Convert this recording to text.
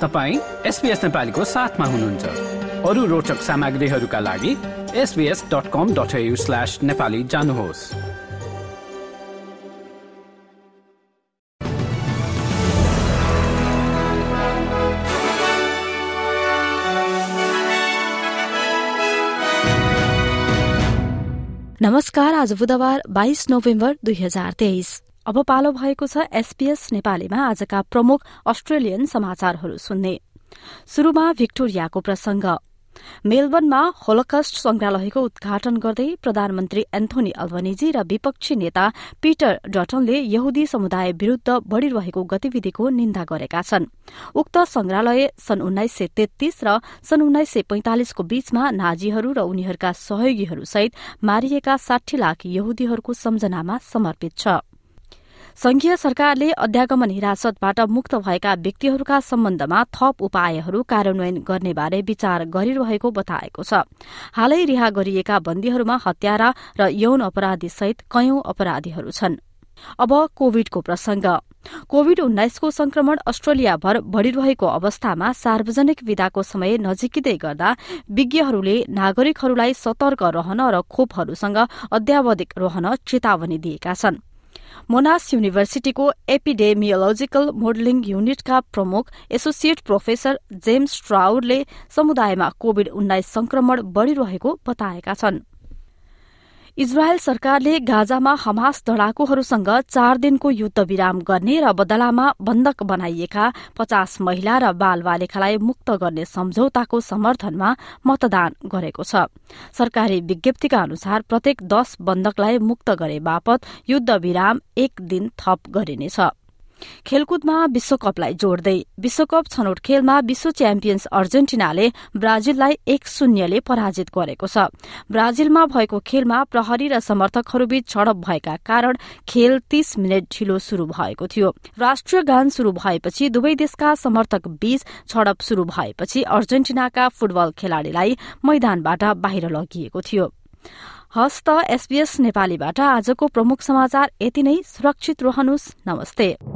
तपाईँ एसपिएस नेपालीको साथमा हुनुहुन्छ। अरू रोचक सामग्रीहरूका लागि SBS dot com dot slash Nepali जानुहोस्। नमस्कार आज बुधबार बाइस नोभेम्बर दुई हजार तेइस। अब पालो भएको छ एसपीएस नेपालीमा आजका प्रमुख अस्ट्रेलियन समाचारहरू सुन्ने। शुरूमा भिक्टोरियाको प्रसंग। मेलबर्नमा होलोकस्ट संग्रहालयको उद्घाटन गर्दै प्रधानमन्त्री एन्थोनी अल्बनिजी र विपक्षी नेता पीटर डटनले यहुदी समुदाय विरूद्ध बढ़िरहेको गतिविधिको निन्दा गरेका छन्। उक्त संग्रहालय सन् उन्नाइस सय तेत्तीस र सन् उन्नाइस सय पैंतालिसको बीचमा नाजीहरू र उनीहरूका सहयोगीहरूसहित मारिएका साठी लाख यहुदीहरूको सम्झनामा समर्पित छ। संघीय सरकारले अध्यागमन हिरासतबाट मुक्त भएका व्यक्तिहरूका सम्बन्धमा थप उपायहरू कार्यान्वयन गर्नेबारे विचार गरिरहेको बताएको छ। हालै रिहा गरिएका बन्दीहरूमा हत्यारा र यौन अपराधी सहित कयौं अपराधीहरू छन्। अब कोविडको प्रसंग। कोविड उन्नाइसको संक्रमण अस्ट्रेलियाभर बढ़िरहेको अवस्थामा सार्वजनिक विदाको समय नजिकिँदै गर्दा विज्ञहरूले नागरिकहरूलाई सतर्क रहन र खोपहरूसँग अध्यावधिक रहन चेतावनी दिएका छन्। मोनास युनिभर्सिटीको एपिडेमियोलोजिकल मोडलिङ युनिटका प्रमुख एसोसिएट प्रोफेसर जेम्स ट्राउडले समुदायमा कोविड उन्नाइस संक्रमण बढ़िरहेको बताएका छन्। इजरायल सरकारले गाजामा हमास दड़ाकुहरूसँग चार दिनको युद्ध विराम गर्ने र बदलामा बन्धक बनाइएका पचास महिला र बाल बालिकालाई मुक्त गर्ने सम्झौताको समर्थनमा मतदान गरेको छ। सरकारी विज्ञप्तिका अनुसार प्रत्येक दश बन्धकलाई मुक्त गरे बापत युद्ध विराम एक दिन थप गरिनेछ। खेलकुदमा विश्वकपलाई जोड्दै विश्वकप छनौट खेलमा विश्व च्याम्पियन्स अर्जेन्टिनाले ब्राजिललाई एक शून्यले पराजित गरेको छ। ब्राजिलमा भएको खेलमा प्रहरी र समर्थकहरूबीच झडप भएका कारण खेल तीस मिनट ढिलो शुरू भएको थियो। राष्ट्रिय गान शुरू भएपछि दुवै देशका समर्थक बीच झडप शुरू भएपछि अर्जेन्टिनाका फुटबल खेलाड़ीलाई मैदानबाट बाहिर लगिएको थियो। हस्त एसबीएस नेपालीबाट आजको प्रमुख समाचार यति नै। सुरक्षित रहनुहोस्। नमस्ते।